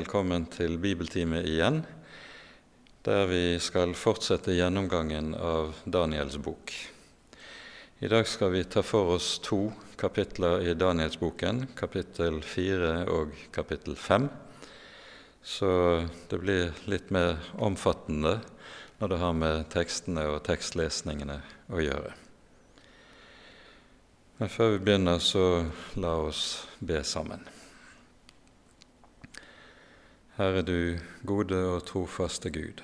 Velkommen til bibeltime igjen, der vi skal fortsette gjennomgangen av Daniels bok. I dag skal vi ta for oss to kapitler i Danielsboken, kapittel fire og kapittel fem. Så det blir litt mer omfattende når det har med tekstene og tekstlesningene å gjøre. Men før vi begynner, så la oss be sammen. Herre du gode og trofaste Gud,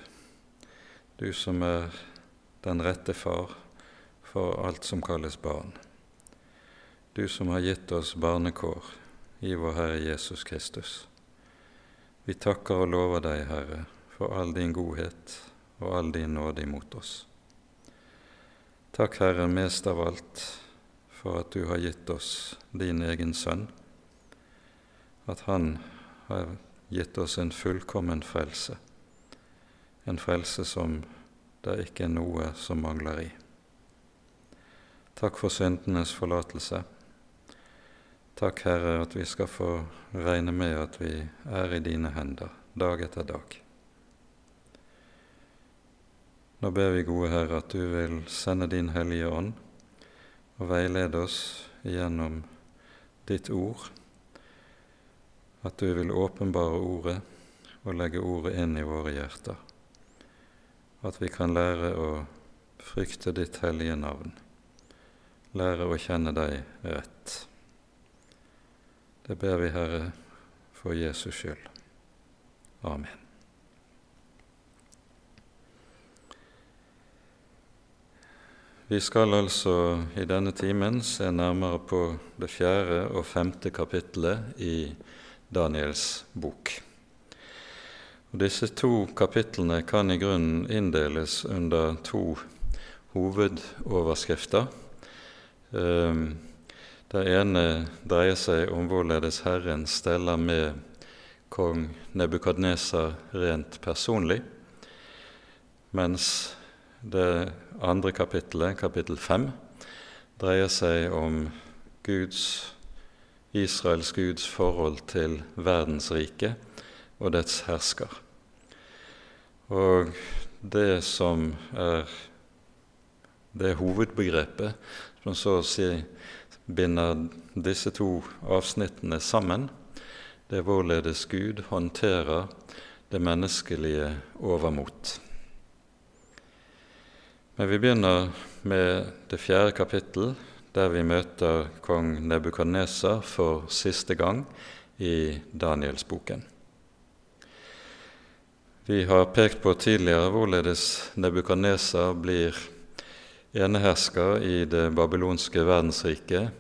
du som er den rette far for alt som kalles barn. Du som har gitt oss barnekår i vår Herre Jesus Kristus. Vi takker og lover deg, Herre, for all din godhet og all din nåde imot oss. Takk, Herre, mest av alt for at du har gitt oss din egen sønn, at han har gitt oss en fullkommen frelse, en frelse som det ikke er noe som mangler i. Takk for syndenes forlatelse. Takk, Herre, at vi skal få regne med at vi er i dine hender dag etter dag. Nå ber vi, gode Herre, at du vil sende din Hellige Ånd og veilede oss gjennom ditt ord at du vil åpenbare Ordet og legge Ordet inn i våre hjerter. At vi kan lære å frykte ditt hellige navn, lære å kjenne deg rett. Det ber vi, Herre, for Jesus skyld. Amen. Vi skal altså i denne timen se nærmere på det fjerde og femte kapittelet i Daniels bok. Og disse to kapitlene kan i grunnen inndeles under to hovedoverskrifter. Ehm, det ene dreier seg om hvorledes Herren steller med kong Nebukadneser rent personlig, mens det andre kapittelet, kapittel fem, dreier seg om Guds Israels Guds forhold til verdensriket og dets hersker. Og det som er det hovedbegrepet som så å si binder disse to avsnittene sammen, det er hvorledes Gud håndterer det menneskelige overmot. Men vi begynner med det fjerde kapittel, der vi møter kong Nebukadnesar for siste gang i Danielsboken. Vi har pekt på tidligere hvorledes Nebukadnesar blir enehersker i det babylonske verdensriket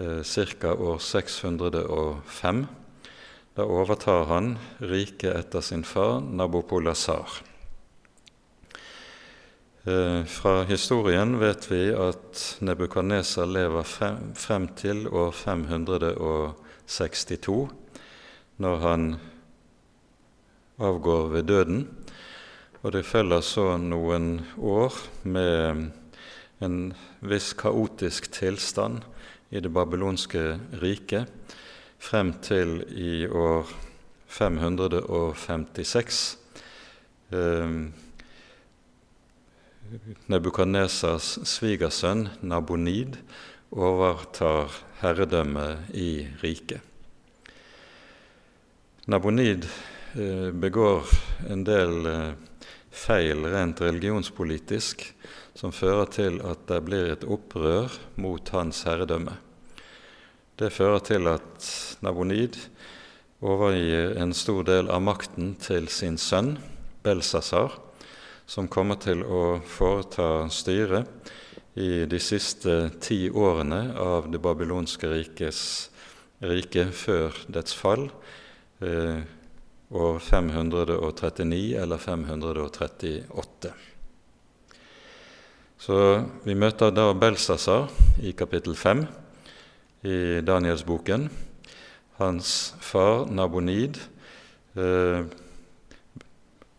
eh, ca. år 605. Da overtar han riket etter sin far Nabopolassar. Eh, fra historien vet vi at Nebukadneser lever frem, til år 562, når han avgår ved døden. Og det følger så noen år med en viss kaotisk tilstand i det babylonske riket frem til i år 556. Nebukadnesas svigersønn Nabonid overtar herredømmet i riket. Nabonid eh, begår en del eh, feil rent religionspolitisk som fører til at det blir et opprør mot hans herredømme. Det fører til at Nabonid overgir en stor del av makten til sin sønn Belsasar, som kommer til å foreta styret i de siste ti årene av det babylonske rikes rike før dets fall, eh, år 539 eller 538. Så vi møter da Belsasar i kapittel 5 i Danielsboken. Hans far Nabonid eh,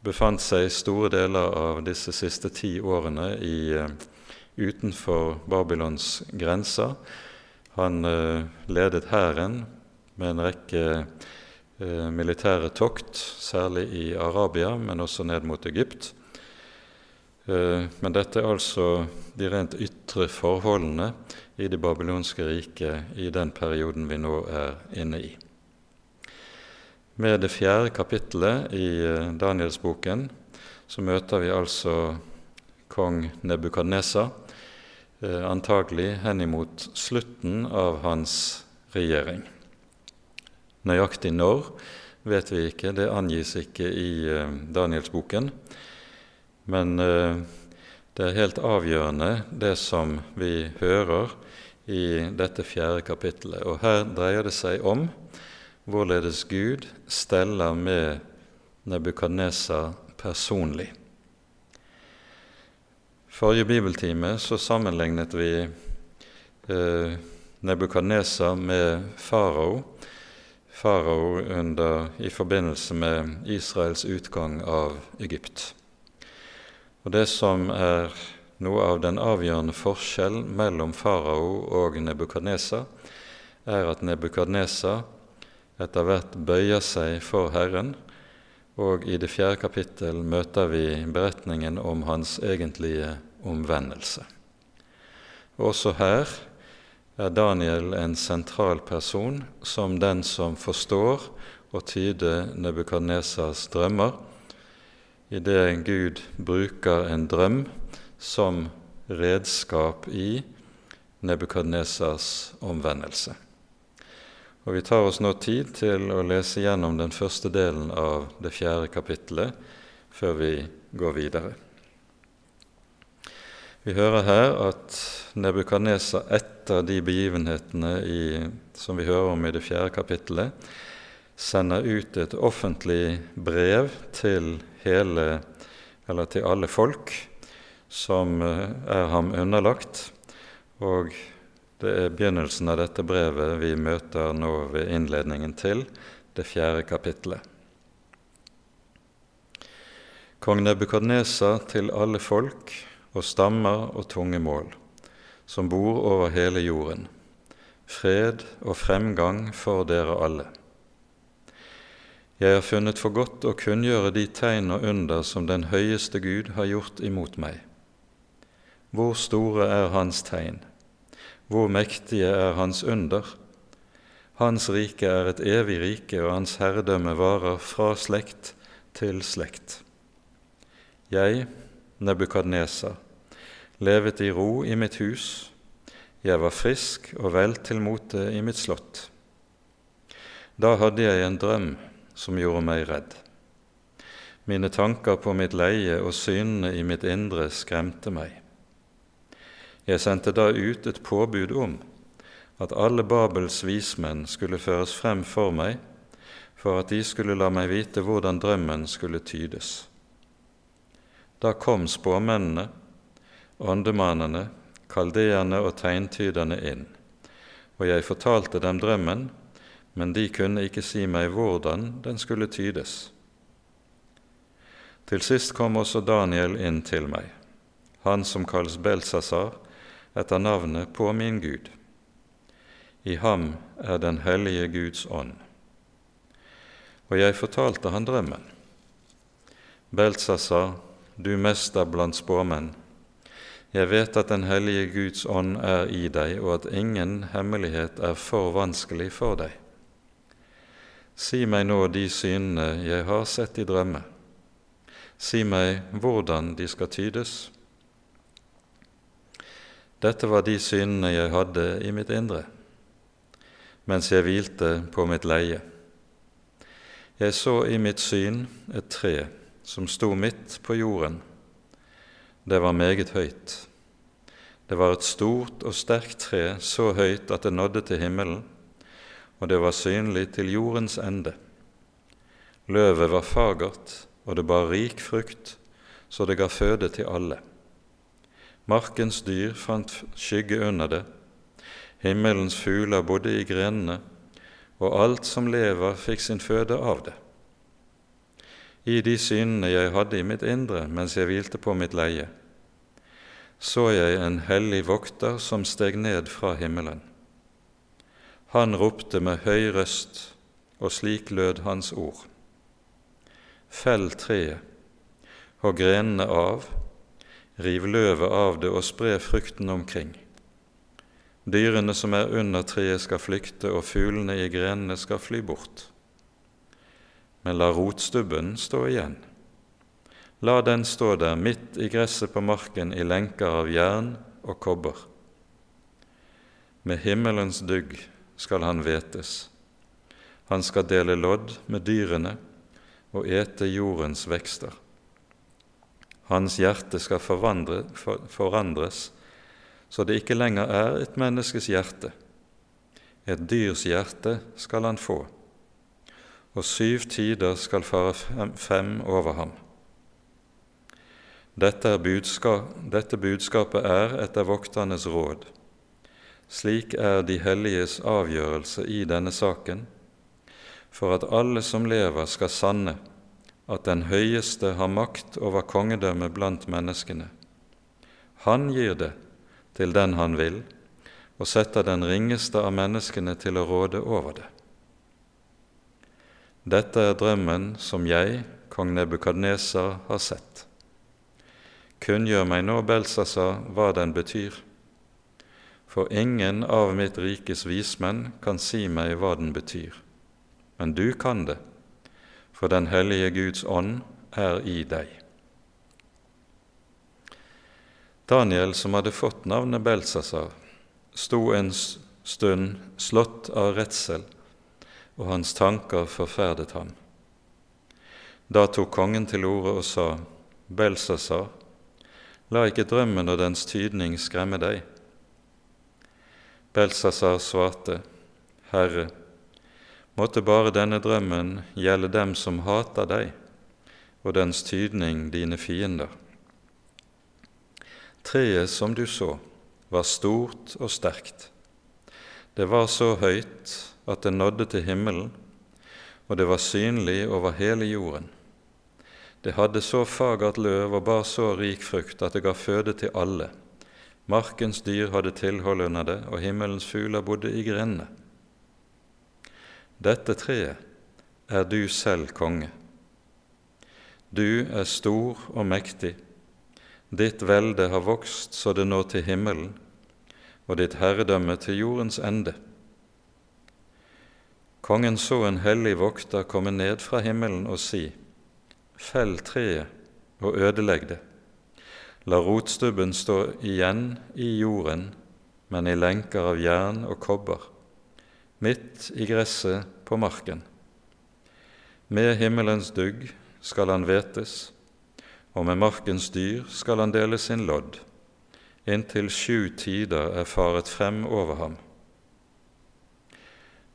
befant seg store deler av disse siste ti årene i, uh, utenfor Babylons grenser. Han uh, ledet hæren med en rekke eh, militære tokt, særlig i Arabia, men også ned mot Egypt. Eh, men dette er altså de rent ytre forholdene i det babylonske riket i den perioden vi nå er inne i. Med det fjerde kapittelet i eh, Danielsboken så møter vi altså kong Nebukadnesa, eh, antagelig henimot slutten av hans regjering. Nøyaktig når vet vi ikke, det angis ikke i eh, Danielsboken. Men det er helt avgjørende det som vi hører i dette fjerde kapittelet. Og her dreier det seg om hvorledes Gud steller med Nebukadnesa personlig. Forrige bibeltime så sammenlignet vi eh, Nebukadnesa med farao farao i forbindelse med Israels utgang av Egypt. Og Det som er noe av den avgjørende forskjell mellom farao og Nebukadnesa, er at Nebukadnesa etter hvert bøyer seg for Herren, og i det fjerde kapittel møter vi beretningen om hans egentlige omvendelse. Også her er Daniel en sentral person som den som forstår og tyder Nebukadnesas drømmer, idet Gud bruker en drøm som redskap i Nebukadnesas omvendelse. Og Vi tar oss nå tid til å lese gjennom den første delen av det fjerde kapittelet før vi går videre. Vi hører her at Nebukadnesa etter de begivenhetene i, som vi hører om i det fjerde kapittelet, sender ut et offentlig brev til, hele, til alle folk som eh, er ham underlagt. Og det er begynnelsen av dette brevet vi møter nå ved innledningen til det fjerde kapittelet. Kong Nebukadnesa til alle folk og stammer og tunge mål, som bor over hele jorden, fred og fremgang for dere alle. Jeg har funnet for godt å kunngjøre de tegn og under som den høyeste Gud har gjort imot meg. Hvor store er Hans tegn? Hvor mektige er Hans under? Hans rike er et evig rike, og Hans herredømme varer fra slekt til slekt. Jeg, Nebukadnesa, levet i ro i mitt hus, jeg var frisk og vel til mote i mitt slott. Da hadde jeg en drøm som gjorde meg redd. Mine tanker på mitt leie og synene i mitt indre skremte meg. Jeg sendte da ut et påbud om at alle Babels vismenn skulle føres frem for meg, for at de skulle la meg vite hvordan drømmen skulle tydes. Da kom spåmennene åndemannene, kaldeerne og tegntyderne inn, og jeg fortalte dem drømmen, men de kunne ikke si meg hvordan den skulle tydes. Til sist kom også Daniel inn til meg, han som kalles Belsasar, etter navnet på min Gud. I ham er den hellige Guds ånd. Og jeg fortalte han drømmen. Belsasar, du mester blant spåmenn, jeg vet at Den hellige Guds ånd er i deg, og at ingen hemmelighet er for vanskelig for deg. Si meg nå de synene jeg har sett i drømme. Si meg hvordan de skal tydes. Dette var de synene jeg hadde i mitt indre, mens jeg hvilte på mitt leie. Jeg så i mitt syn et tre som sto midt på jorden det var meget høyt. Det var et stort og sterkt tre, så høyt at det nådde til himmelen, og det var synlig til jordens ende. Løvet var fagert, og det bar rik frukt, så det ga føde til alle. Markens dyr fant skygge under det, himmelens fugler bodde i grenene, og alt som lever, fikk sin føde av det. I de synene jeg hadde i mitt indre mens jeg hvilte på mitt leie, så jeg en hellig vokter som steg ned fra himmelen. Han ropte med høy røst og slik lød hans ord. Fell treet, og grenene av, riv løvet av det og spre frukten omkring. Dyrene som er under treet skal flykte, og fuglene i grenene skal fly bort. Men la rotstubben stå igjen. La den stå der midt i gresset på marken i lenker av jern og kobber. Med himmelens dugg skal han hvetes. Han skal dele lodd med dyrene og ete jordens vekster. Hans hjerte skal forvandre, for, forandres, så det ikke lenger er et menneskes hjerte. Et dyrs hjerte skal han få, og syv tider skal fare fem, fem over ham. Dette, budskap, dette budskapet er etter vokternes råd. Slik er de helliges avgjørelse i denne saken, for at alle som lever, skal sanne at den høyeste har makt over kongedømmet blant menneskene. Han gir det til den han vil, og setter den ringeste av menneskene til å råde over det. Dette er drømmen som jeg, kong Nebukadneser, har sett. Kunngjør meg nå, Belsasar, hva den betyr, for ingen av mitt rikes vismenn kan si meg hva den betyr, men du kan det for den hellige Guds ånd er i deg. Daniel, som hadde fått navnet Belsasar, sto en stund slått av redsel, og hans tanker forferdet ham. Da tok kongen til orde og sa, Belsasar, la ikke drømmen og dens tydning skremme deg. Belsasar svarte, Herre, Måtte bare denne drømmen gjelde dem som hater deg, og dens tydning dine fiender. Treet som du så, var stort og sterkt. Det var så høyt at det nådde til himmelen, og det var synlig over hele jorden. Det hadde så fagert løv og bar så rik frukt at det ga føde til alle. Markens dyr hadde tilhold under det, og himmelens fugler bodde i grendene. Dette treet er du selv konge. Du er stor og mektig. Ditt velde har vokst så det når til himmelen, og ditt herredømme til jordens ende. Kongen så en hellig vokter komme ned fra himmelen og si:" Fell treet og ødelegg det. La rotstubben stå igjen i jorden, men i lenker av jern og kobber midt i gresset på marken. Med himmelens dugg skal han hvetes, og med markens dyr skal han dele sin lodd, inntil sju tider er faret frem over ham.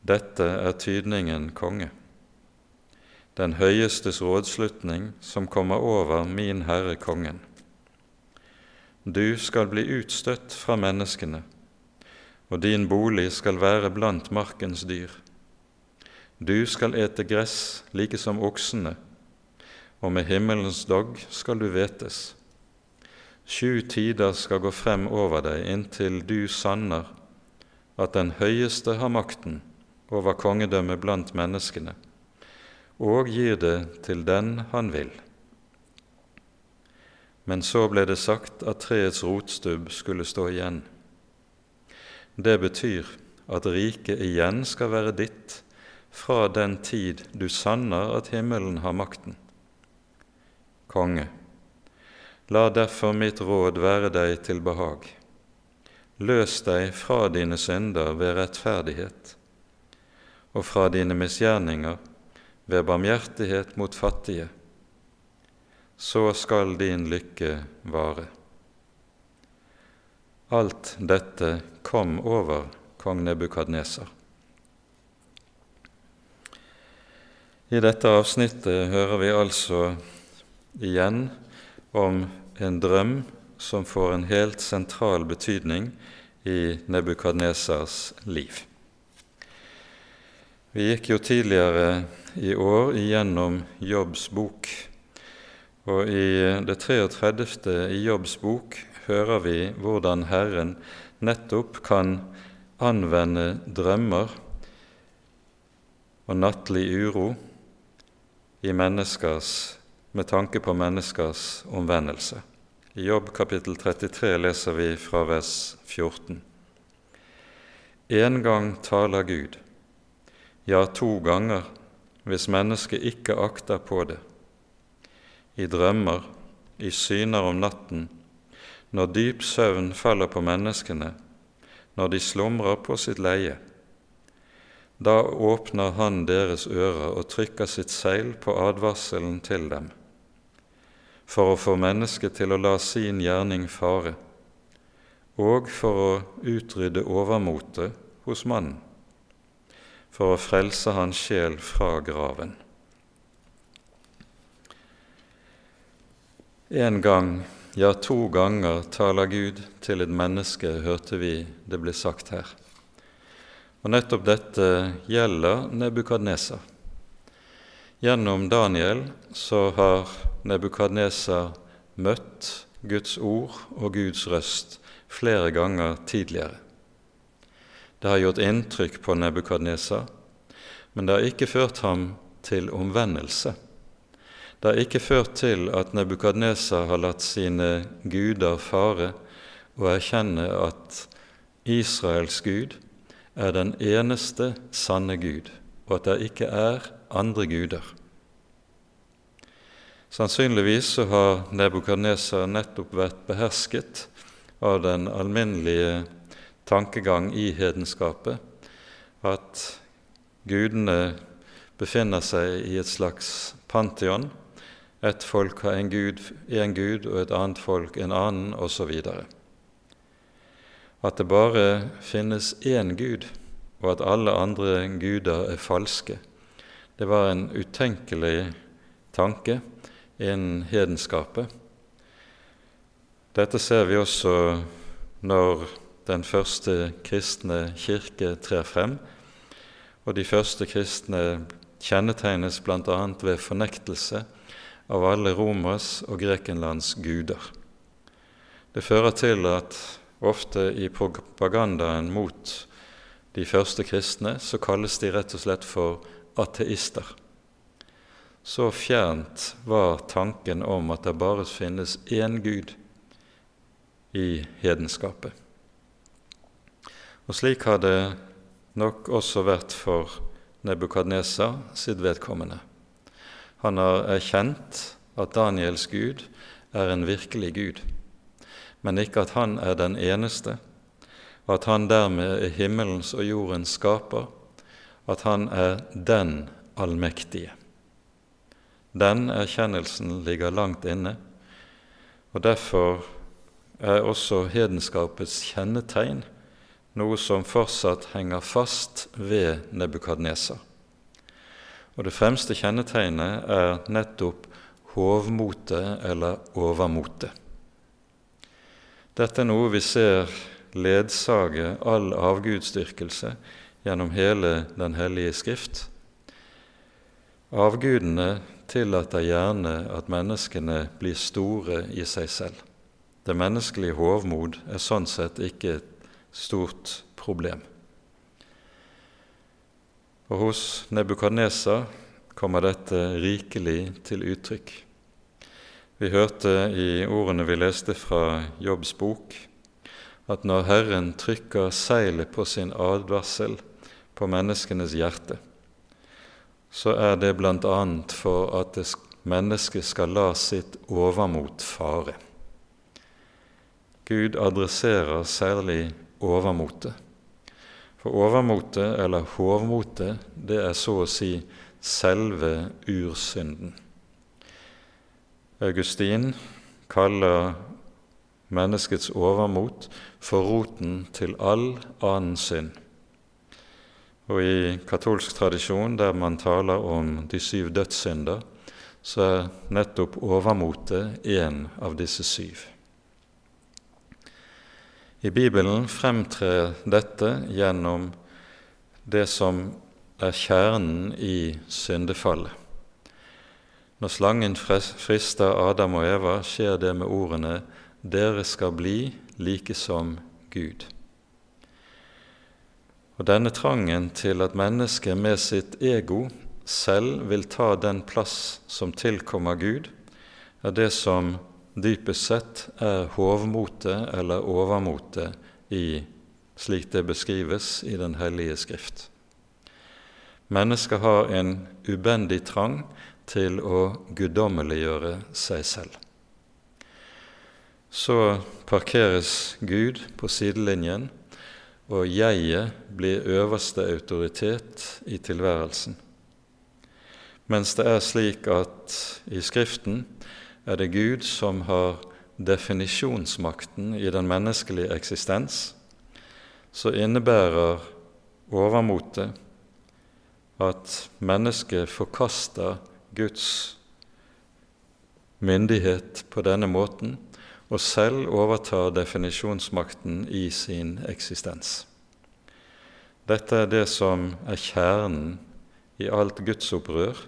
Dette er tydningen, konge, den høyestes rådslutning som kommer over min Herre Kongen. Du skal bli utstøtt fra menneskene og din bolig skal være blant markens dyr. Du skal ete gress like som oksene, og med himmelens dogg skal du vetes. Sju tider skal gå frem over deg inntil du sanner at den høyeste har makten over kongedømmet blant menneskene, og gir det til den han vil. Men så ble det sagt at treets rotstubb skulle stå igjen. Det betyr at riket igjen skal være ditt fra den tid du sanner at himmelen har makten. Konge, la derfor mitt råd være deg til behag. Løs deg fra dine synder ved rettferdighet, og fra dine misgjerninger ved barmhjertighet mot fattige. Så skal din lykke vare. Alt dette kom over kong Nebukadneser. I dette avsnittet hører vi altså igjen om en drøm som får en helt sentral betydning i Nebukadnesers liv. Vi gikk jo tidligere i år igjennom Jobbs bok, og i det 33. i Jobbs bok hører vi hvordan Herren nettopp kan anvende drømmer og nattlig uro med tanke på menneskers omvendelse. I Jobb kapittel 33 leser vi fra vers 14. En gang taler Gud, ja, to ganger, hvis mennesket ikke akter på det. I drømmer, i syner om natten, når dyp søvn faller på menneskene, når de slumrer på sitt leie. Da åpner Han deres ører og trykker sitt seil på advarselen til dem, for å få mennesket til å la sin gjerning fare, og for å utrydde overmotet hos mannen, for å frelse hans sjel fra graven. En gang ja, to ganger taler Gud til et menneske, hørte vi det ble sagt her. Og nettopp dette gjelder Nebukadneser. Gjennom Daniel så har Nebukadneser møtt Guds ord og Guds røst flere ganger tidligere. Det har gjort inntrykk på Nebukadneser, men det har ikke ført ham til omvendelse. Det har ikke ført til at Nebukadneser har latt sine guder fare og erkjenne at Israels Gud er den eneste sanne Gud, og at det ikke er andre guder. Sannsynligvis så har Nebukadneser nettopp vært behersket av den alminnelige tankegang i hedenskapet, at gudene befinner seg i et slags pantheon, ett folk har en gud, en gud, og et annet folk en annen, osv. At det bare finnes én Gud, og at alle andre guder er falske, det var en utenkelig tanke innen hedenskapet. Dette ser vi også når den første kristne kirke trer frem, og de første kristne kjennetegnes bl.a. ved fornektelse av alle Romers og Grekenlands guder. Det fører til at ofte i propagandaen mot de første kristne så kalles de rett og slett for ateister. Så fjernt var tanken om at det bare finnes én Gud i hedenskapet. Og slik har det nok også vært for Nebukadnesa sitt vedkommende. Han har erkjent at Daniels Gud er en virkelig Gud, men ikke at han er den eneste, at han dermed er himmelens og jordens skaper, at han er den allmektige. Den erkjennelsen ligger langt inne, og derfor er også hedenskapets kjennetegn noe som fortsatt henger fast ved Nebukadneser. Og det fremste kjennetegnet er nettopp hovmote eller overmote. Dette er noe vi ser ledsage all avgudsdyrkelse gjennom hele Den hellige skrift. Avgudene tillater gjerne at menneskene blir store i seg selv. Det menneskelige hovmod er sånn sett ikke et stort problem. Og hos Nebukadnesa kommer dette rikelig til uttrykk. Vi hørte i ordene vi leste fra Jobbs bok, at når Herren trykker seilet på sin advarsel på menneskenes hjerte, så er det bl.a. for at mennesket skal la sitt overmot fare. Gud adresserer særlig overmotet. For overmotet, eller hovmotet, det er så å si selve ursynden. Augustin kaller menneskets overmot for roten til all annen synd. Og i katolsk tradisjon, der man taler om de syv dødssynder, så er nettopp overmotet en av disse syv. I Bibelen fremtrer dette gjennom det som er kjernen i syndefallet. Når slangen frister Adam og Eva, skjer det med ordene 'Dere skal bli like som Gud'. Og denne trangen til at mennesket med sitt ego selv vil ta den plass som tilkommer Gud, er det som dypest sett er hovmotet eller overmotet i slik det beskrives i Den hellige skrift. Mennesket har en ubendig trang til å guddommeliggjøre seg selv. Så parkeres Gud på sidelinjen, og jeget blir øverste autoritet i tilværelsen. Mens det er slik at i Skriften er det Gud som har definisjonsmakten i den menneskelige eksistens, så innebærer overmotet at mennesket forkaster Guds myndighet på denne måten og selv overtar definisjonsmakten i sin eksistens. Dette er det som er kjernen i alt gudsopprør.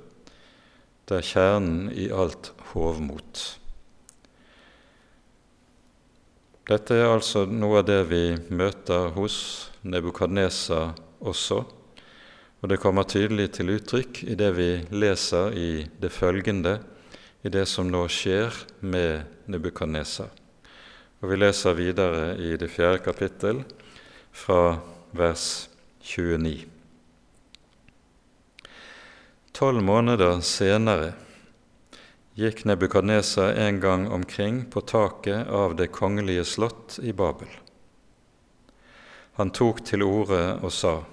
Det er kjernen i alt hovmot. Dette er altså noe av det vi møter hos Nebukadnesa også, og det kommer tydelig til uttrykk i det vi leser i det følgende, i det som nå skjer med Nebukadnesa. Og vi leser videre i det fjerde kapittel, fra vers 29. Tolv måneder senere gikk Nebukadnesa en gang omkring på taket av det kongelige slott i Babel. Han tok til orde og sa:"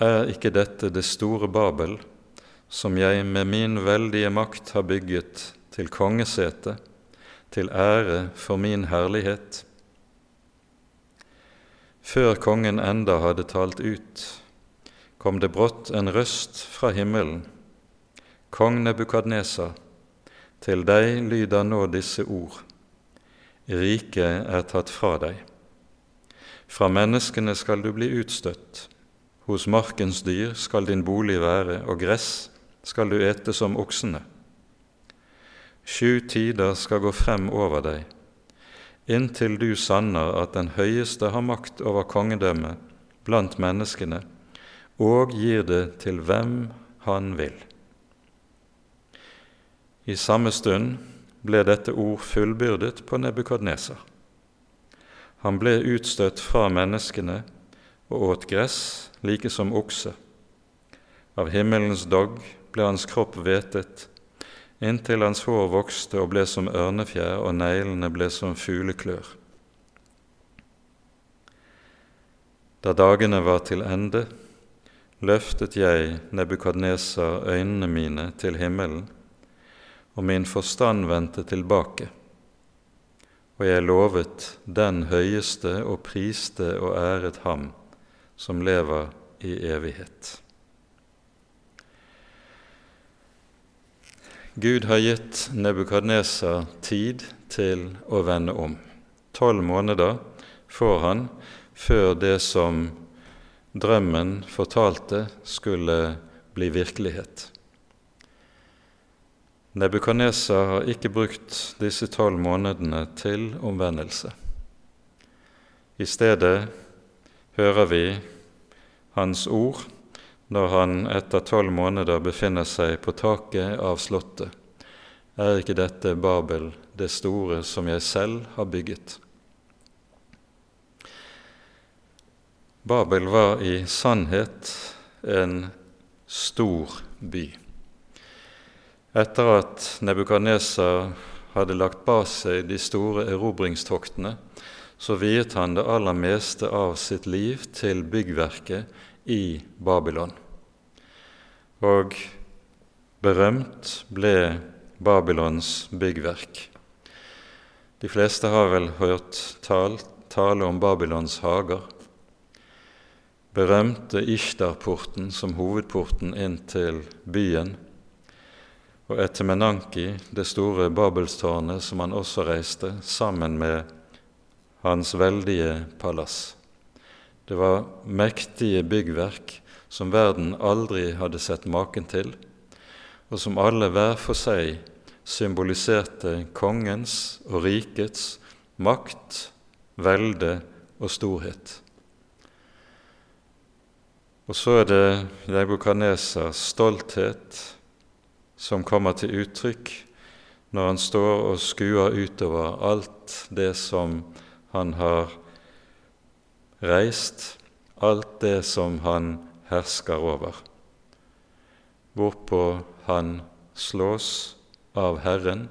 Er ikke dette det store Babel, som jeg med min veldige makt har bygget til kongesete, til ære for min herlighet? Før kongen enda hadde talt ut, kom det brått en røst fra himmelen. Kong Nebukadnesa, til deg lyder nå disse ord. Riket er tatt fra deg. Fra menneskene skal du bli utstøtt. Hos markens dyr skal din bolig være, og gress skal du ete som oksene. Sju tider skal gå frem over deg, inntil du sanner at den høyeste har makt over kongedømmet blant menneskene, og gir det til hvem han vil. I samme stund ble dette ord fullbyrdet på Nebukadneser. Han ble utstøtt fra menneskene og åt gress, like som okse. Av himmelens dogg ble hans kropp hvetet, inntil hans hår vokste og ble som ørnefjær, og neglene ble som fugleklør. Da dagene var til ende, løftet jeg Nebukadneser øynene mine til himmelen og min forstand vendte tilbake, og jeg lovet den høyeste og priste og æret ham som lever i evighet. Gud har gitt Nebukadneser tid til å vende om. Tolv måneder får han før det som drømmen fortalte, skulle bli virkelighet. Nebukadneser har ikke brukt disse tolv månedene til omvendelse. I stedet hører vi hans ord når han etter tolv måneder befinner seg på taket av slottet. Er ikke dette Babel, det store som jeg selv har bygget? Babel var i sannhet en stor by. Etter at Nebukadneser hadde lagt bak seg de store erobringstoktene, så viet han det aller meste av sitt liv til byggverket i Babylon. Og berømt ble Babylons byggverk. De fleste har vel hørt tal, tale om Babylons hager. Berømte Ishtar-porten som hovedporten inn til byen og Etemenanki, det store Babelstårnet som han også reiste, sammen med hans veldige palass. Det var mektige byggverk som verden aldri hadde sett maken til, og som alle hver for seg symboliserte kongens og rikets makt, velde og storhet. Og så er det Nebukadnesars stolthet som kommer til uttrykk når han står og skuer utover alt det som han har reist, alt det som han hersker over, hvorpå han slås av Herren,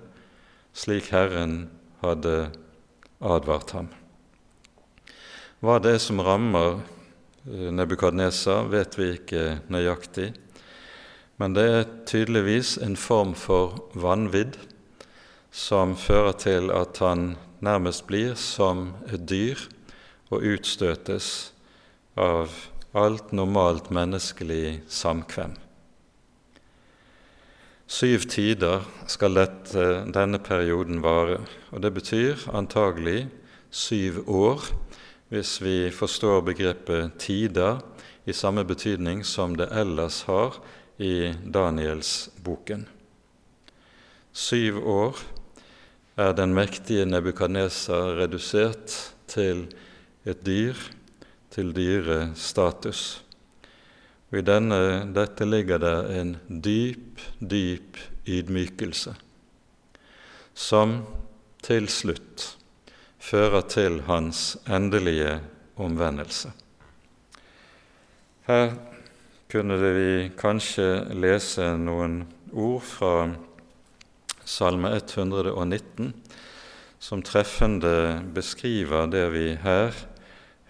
slik Herren hadde advart ham. Hva det er som rammer eh, Nebukadnesar, vet vi ikke nøyaktig, men det er tydeligvis en form for vanvidd som fører til at han nærmest blir som et dyr og utstøtes av alt normalt menneskelig samkvem. Syv tider skal dette, denne perioden vare, og det betyr antagelig syv år, hvis vi forstår begrepet tider i samme betydning som det ellers har i Danielsboken. Syv år er den mektige Nebukadneser redusert til et dyr til dyrestatus. Og I denne, dette ligger det en dyp, dyp ydmykelse, som til slutt fører til hans endelige omvendelse. Her kunne vi kanskje lese noen ord fra Salme 119, som treffende beskriver det vi her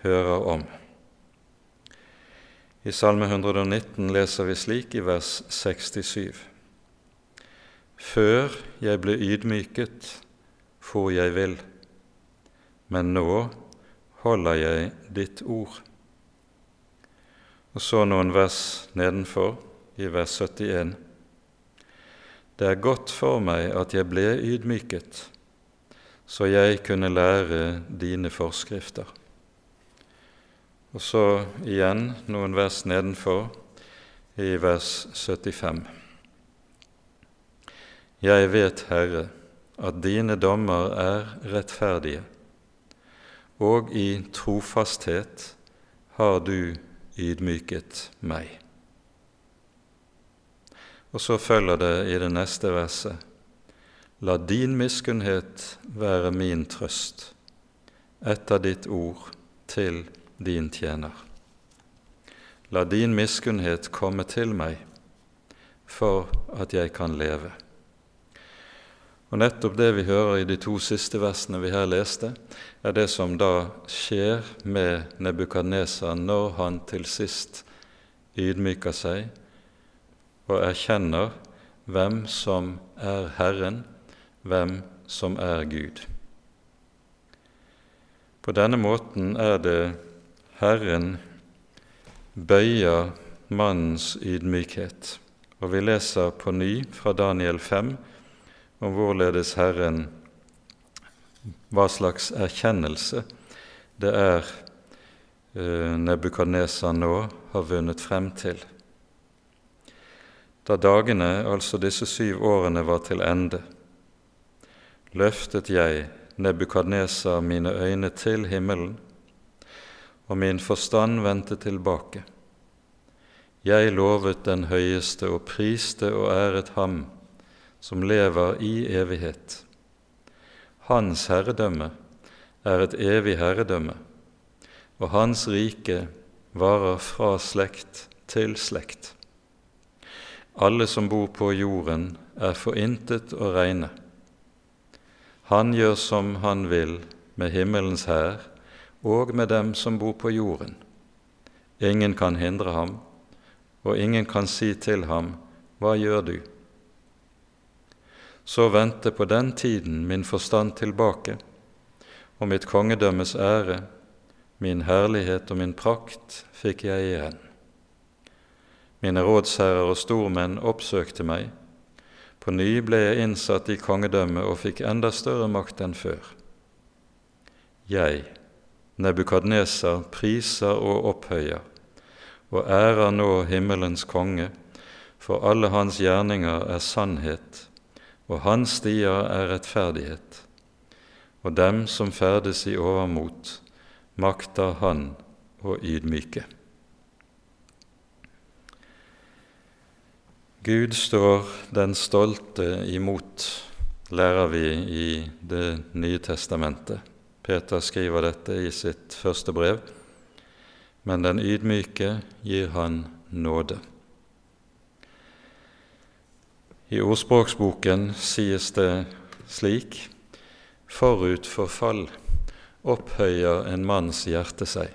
hører om. I Salme 119 leser vi slik i vers 67.: Før jeg ble ydmyket, for jeg vil, men nå holder jeg ditt ord. Og så noen vers nedenfor, i vers 71. Det er godt for meg at jeg ble ydmyket, så jeg kunne lære dine forskrifter. Og så igjen noen vers nedenfor, i vers 75. Jeg vet, Herre, at dine dommer er rettferdige, og i trofasthet har du ydmyket meg. Og så følger det i det neste verset. La din miskunnhet være min trøst etter ditt ord til din tjener. La din miskunnhet komme til meg for at jeg kan leve. Og Nettopp det vi hører i de to siste versene vi her leste, er det som da skjer med Nebukadnesar når han til sist ydmyker seg og erkjenner hvem som er Herren, hvem som er Gud. På denne måten er det Herren bøyer mannens ydmykhet. Og vi leser på ny fra Daniel 5 om hvorledes Herren hva slags erkjennelse det er eh, Nebukadnesar nå har vunnet frem til. Da dagene, altså disse syv årene, var til ende, løftet jeg Nebukadneser mine øyne til himmelen og min forstand vendte tilbake. Jeg lovet den høyeste og priste og æret ham som lever i evighet. Hans herredømme er et evig herredømme, og hans rike varer fra slekt til slekt. Alle som bor på jorden, er for intet å. Han gjør som han vil med himmelens hær og med dem som bor på jorden. Ingen kan hindre ham, og ingen kan si til ham, Hva gjør du? Så vendte på den tiden min forstand tilbake, og mitt kongedømmes ære, min herlighet og min prakt fikk jeg igjen. Mine rådsherrer og stormenn oppsøkte meg. På ny ble jeg innsatt i kongedømmet og fikk enda større makt enn før. Jeg, Nebukadneser priser og opphøyer og ærer nå himmelens konge, for alle hans gjerninger er sannhet, og hans stier er rettferdighet. Og dem som ferdes i overmot, makter han å ydmyke. Gud står den stolte imot, lærer vi i Det nye testamentet. Peter skriver dette i sitt første brev. Men den ydmyke gir han nåde. I ordspråksboken sies det slik Forut for fall opphøyer en manns hjerte seg.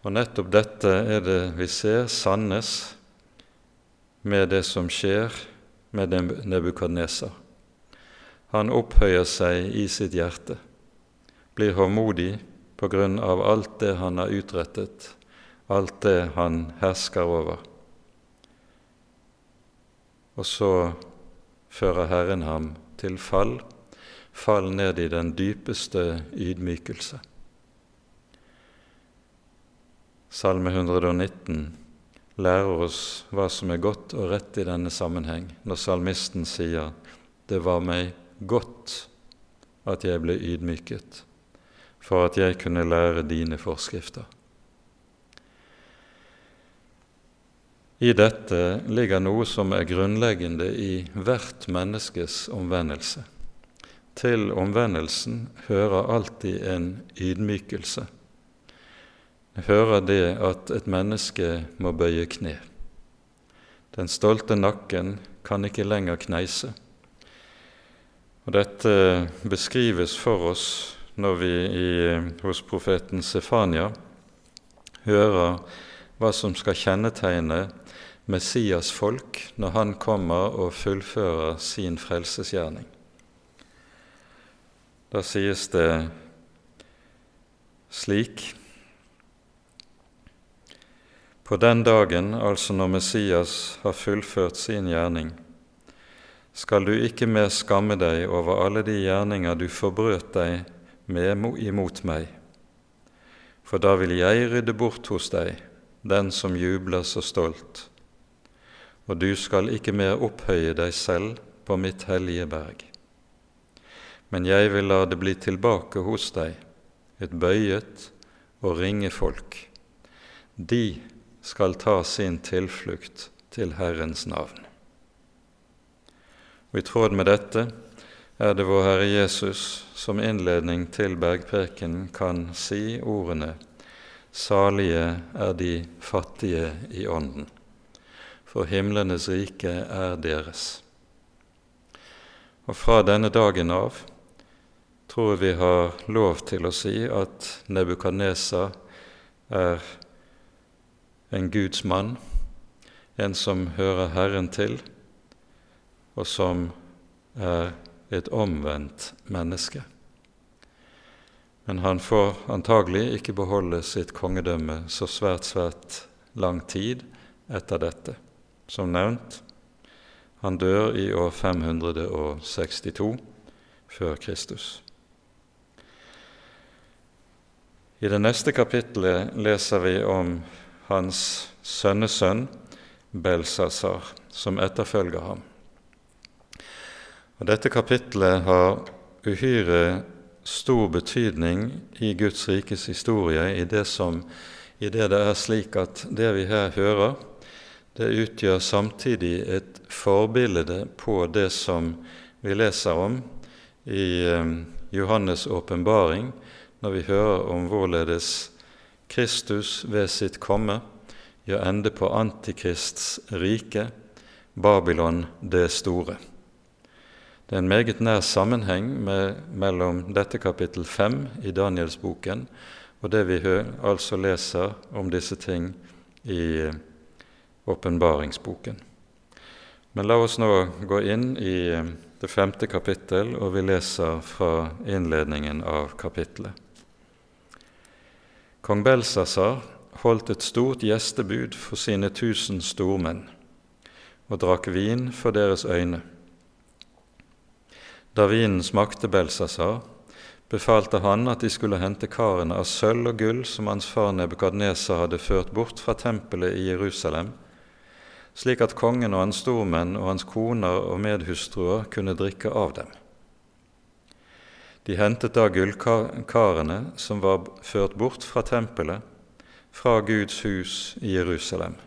Og nettopp dette er det vi ser sannes med det som skjer med Nebukadneser. Han opphøyer seg i sitt hjerte, blir håndmodig på grunn av alt det han har utrettet, alt det han hersker over. Og så fører Herren ham til fall fall ned i den dypeste ydmykelse. Salme 119 lærer oss hva som er godt og rett i denne sammenheng, når salmisten sier 'Det var meg godt at jeg ble ydmyket, for at jeg kunne lære dine forskrifter'. I dette ligger noe som er grunnleggende i hvert menneskes omvendelse. Til omvendelsen hører alltid en ydmykelse. Det hører det at et menneske må bøye kne. Den stolte nakken kan ikke lenger kneise. Og Dette beskrives for oss når vi i, hos profeten Sefania hører hva som skal kjennetegne Messias folk når han kommer og fullfører sin frelsesgjerning. Da sies det slik På den dagen, altså når Messias har fullført sin gjerning, skal du ikke mer skamme deg over alle de gjerninger du forbrøt deg med imot meg, for da vil jeg rydde bort hos deg den som jubler så stolt, og du skal ikke mer opphøye deg selv på mitt hellige berg men jeg vil la det bli tilbake hos deg, et bøyet og ringe folk. De skal ta sin tilflukt til Herrens navn. Og I tråd med dette er det vår Herre Jesus som innledning til bergprekenen kan si ordene Salige er de fattige i ånden, for himlenes rike er deres. Og fra denne dagen av tror vi har lov til å si at Nebukadnesa er en Guds mann, en som hører Herren til, og som er et omvendt menneske. Men han får antagelig ikke beholde sitt kongedømme så svært, svært lang tid etter dette. Som nevnt, han dør i år 562 før Kristus. I det neste kapittelet leser vi om hans sønnesønn Belsasar, som etterfølger ham. Og Dette kapittelet har uhyre stor betydning i Guds rikes historie i det, som, i det det er slik at det vi her hører, det utgjør samtidig et forbilde på det som vi leser om i eh, Johannes' åpenbaring, når vi hører om hvorledes Kristus ved sitt komme gjør ende på Antikrists rike, Babylon det store. Det er en meget nær sammenheng med, mellom dette kapittel 5 i Danielsboken og det vi altså leser om disse ting i åpenbaringsboken. Men la oss nå gå inn i det femte kapittel, og vi leser fra innledningen av kapittelet. Kong Belsasar holdt et stort gjestebud for sine tusen stormenn og drakk vin for deres øyne. Da vinen smakte Belsasar, befalte han at de skulle hente karene av sølv og gull som hans far Nebukadneser hadde ført bort fra tempelet i Jerusalem, slik at kongen og hans stormenn og hans koner og medhustruer kunne drikke av dem. De hentet da gullkarene som var ført bort fra tempelet, fra Guds hus i Jerusalem.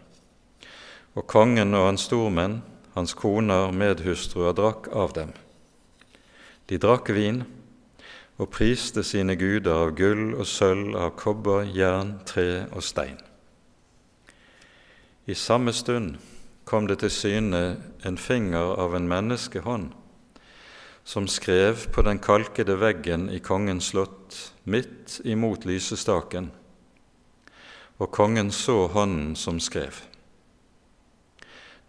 og kongen og hans stormenn, hans koner, medhustruer, drakk av dem. De drakk vin og priste sine guder av gull og sølv, av kobber, jern, tre og stein. I samme stund kom det til syne en finger av en menneskehånd som skrev på den kalkede veggen i kongens slott midt imot lysestaken, og kongen så hånden som skrev.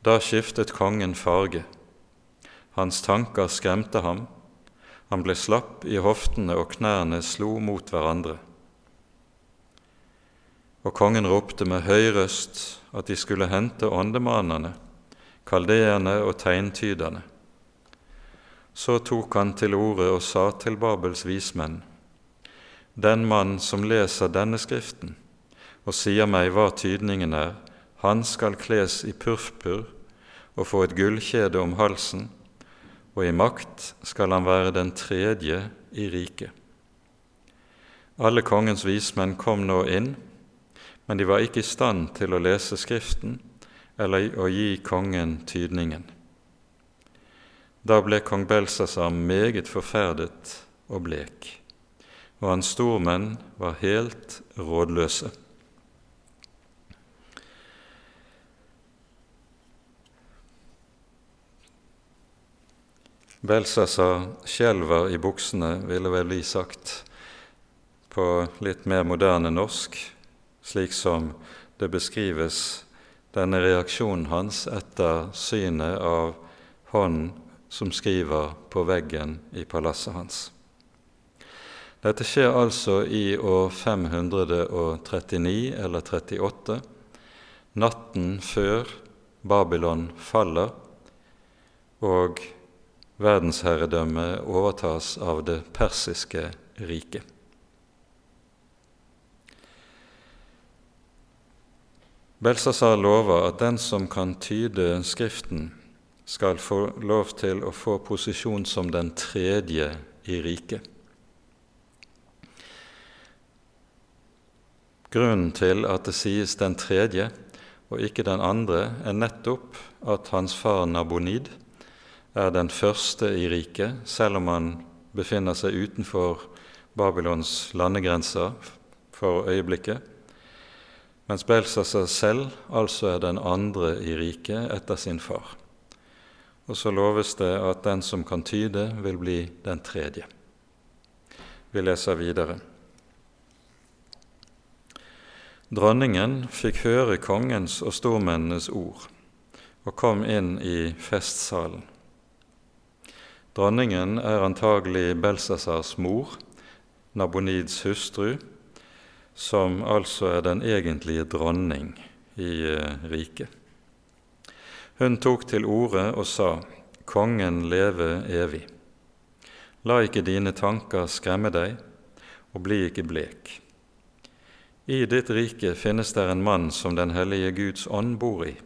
Da skiftet kongen farge. Hans tanker skremte ham. Han ble slapp i hoftene, og knærne slo mot hverandre. Og kongen ropte med høy røst at de skulle hente åndemanene, kaldeerne og tegntyderne. Så tok han til orde og sa til Babels vismenn:" Den mann som leser denne skriften og sier meg hva tydningen er, han skal kles i purpur og få et gullkjede om halsen, og i makt skal han være den tredje i riket. Alle kongens vismenn kom nå inn, men de var ikke i stand til å lese Skriften eller å gi kongen tydningen. Da ble kong Belsasar meget forferdet og blek, og hans stormenn var helt rådløse. Belsasar skjelver i buksene, ville vel bli sagt på litt mer moderne norsk, slik som det beskrives denne reaksjonen hans etter synet av hånden som skriver på veggen i palasset hans. Dette skjer altså i år 539 eller 38, natten før Babylon faller og verdensherredømmet overtas av det persiske riket. Belsasar lover at den som kan tyde Skriften, skal få lov til å få posisjon som den tredje i riket. Grunnen til at det sies den tredje og ikke den andre, er nettopp at hans far Nabonid er den første i riket, selv om han befinner seg utenfor Babylons landegrenser for øyeblikket, mens Belsasar selv altså er den andre i riket etter sin far. Og så loves det at den som kan tyde, vil bli den tredje. Vi leser videre. Dronningen fikk høre kongens og stormennenes ord og kom inn i festsalen. Dronningen er antagelig Belsasars mor, Nabonids hustru, som altså er den egentlige dronning i eh, riket. Hun tok til orde og sa, Kongen leve evig. La ikke dine tanker skremme deg, og bli ikke blek. I ditt rike finnes der en mann som den hellige Guds ånd bor i.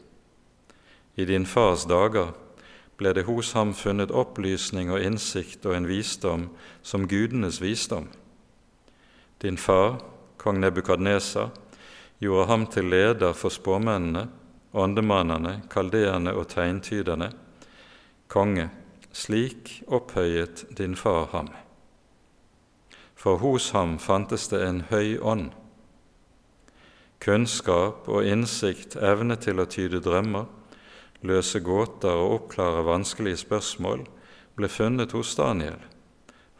I din fars dager ble det hos ham funnet opplysning og innsikt og en visdom som gudenes visdom. Din far, kong Nebukadnesa, gjorde ham til leder for spåmennene, åndemannene, kaldeerne og tegntyderne. Konge, slik opphøyet din far ham. For hos ham fantes det en høy ånd. Kunnskap og innsikt, evne til å tyde drømmer, løse gåter og oppklare vanskelige spørsmål, ble funnet hos Daniel,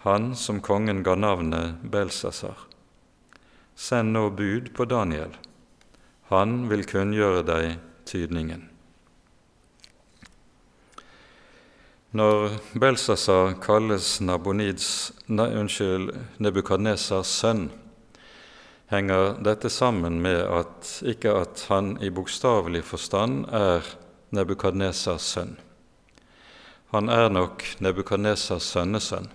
han som kongen ga navnet Belsasar. Send nå bud på Daniel. Han vil kunngjøre deg tydningen. Når Belsasar kalles Nabonids, Nebukadnesars sønn, henger dette sammen med at ikke at han i bokstavelig forstand er Nebukadnesars sønn. Han er nok Nebukadnesars sønnesønn.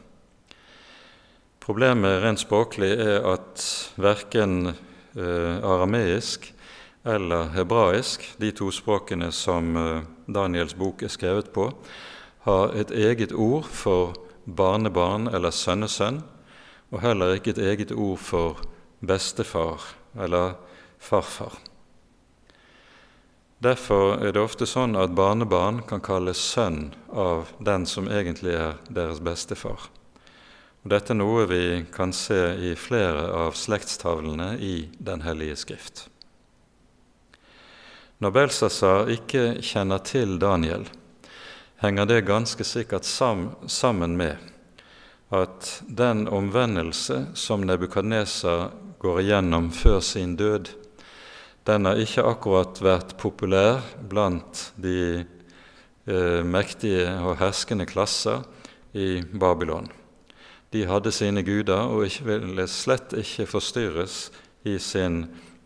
Problemet rent språklig er at verken eh, arameisk eller hebraisk, de to språkene som eh, Daniels bok er skrevet på, har et eget ord for barnebarn eller sønnesønn, og heller ikke et eget ord for bestefar eller farfar. Derfor er det ofte sånn at barnebarn kan kalles sønn av den som egentlig er deres bestefar. Og dette er noe vi kan se i flere av slektstavlene i Den hellige skrift. Når Belsazar ikke kjenner til Daniel, henger det ganske sikkert sammen med at den omvendelse som Nebukadneser går igjennom før sin død, den har ikke akkurat vært populær blant de eh, mektige og herskende klasser i Babylon. De hadde sine guder og ikke ville slett ikke forstyrres i sin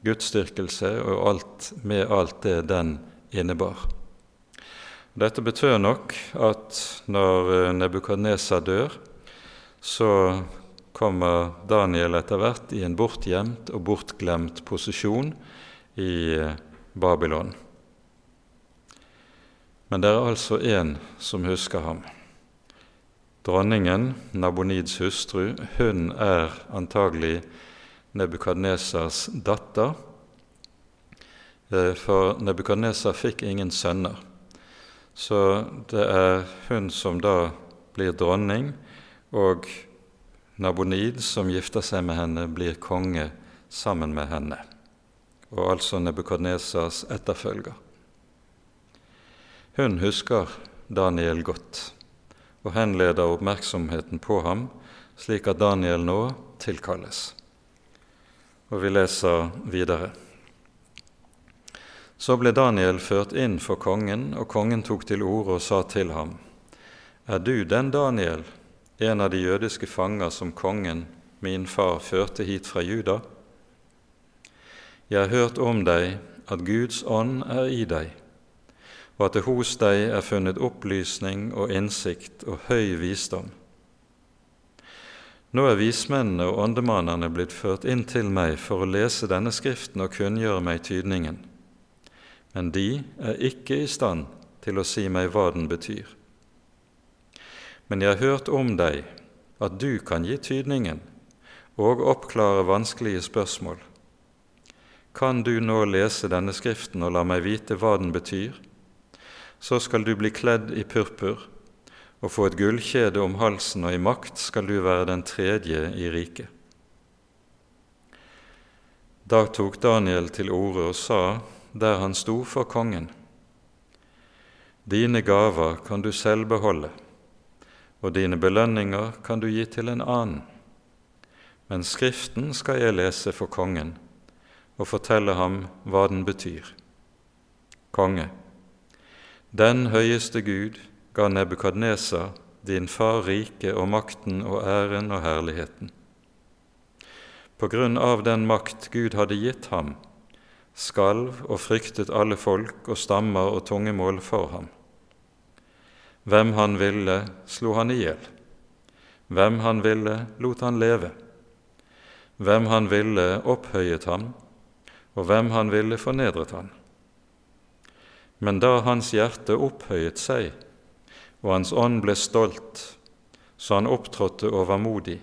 gudsdyrkelse og alt, med alt det den innebar. Dette betød nok at når eh, Nebukadnesar dør, så kommer Daniel etter hvert i en bortgjemt og bortglemt posisjon i eh, Babylon. Men det er altså én som husker ham. Dronningen, Nabonids hustru, hun er antagelig Nebukadnesers datter, eh, for Nebukadneser fikk ingen sønner. Så det er hun som da blir dronning, og Nabonid, som gifter seg med henne, blir konge sammen med henne, og altså Nebukadnesas etterfølger. Hun husker Daniel godt og henleder oppmerksomheten på ham, slik at Daniel nå tilkalles. Og vi leser videre. Så ble Daniel ført inn for kongen, og kongen tok til orde og sa til ham:" Er du den Daniel en av de jødiske fanger som kongen, min far, førte hit fra Juda. Jeg har hørt om deg at Guds ånd er i deg, og at det hos deg er funnet opplysning og innsikt og høy visdom. Nå er vismennene og åndemannene blitt ført inn til meg for å lese denne skriften og kunngjøre meg tydningen, men de er ikke i stand til å si meg hva den betyr. Men jeg har hørt om deg at du kan gi tydningen og oppklare vanskelige spørsmål. Kan du nå lese denne Skriften og la meg vite hva den betyr? Så skal du bli kledd i purpur og få et gullkjede om halsen, og i makt skal du være den tredje i riket. Da tok Daniel til orde og sa, der han sto for kongen, Dine gaver kan du selv beholde og dine belønninger kan du gi til en annen. Men Skriften skal jeg lese for kongen og fortelle ham hva den betyr. Konge, den høyeste Gud ga Nebukadnesa, din far, riket og makten og æren og herligheten. På grunn av den makt Gud hadde gitt ham, skalv og fryktet alle folk og stammer og tungemål for ham. Hvem han ville, slo han i hjel. Hvem han ville, lot han leve. Hvem han ville, opphøyet ham, og hvem han ville, fornedret han. Men da hans hjerte opphøyet seg, og hans ånd ble stolt, så han opptrådte overmodig,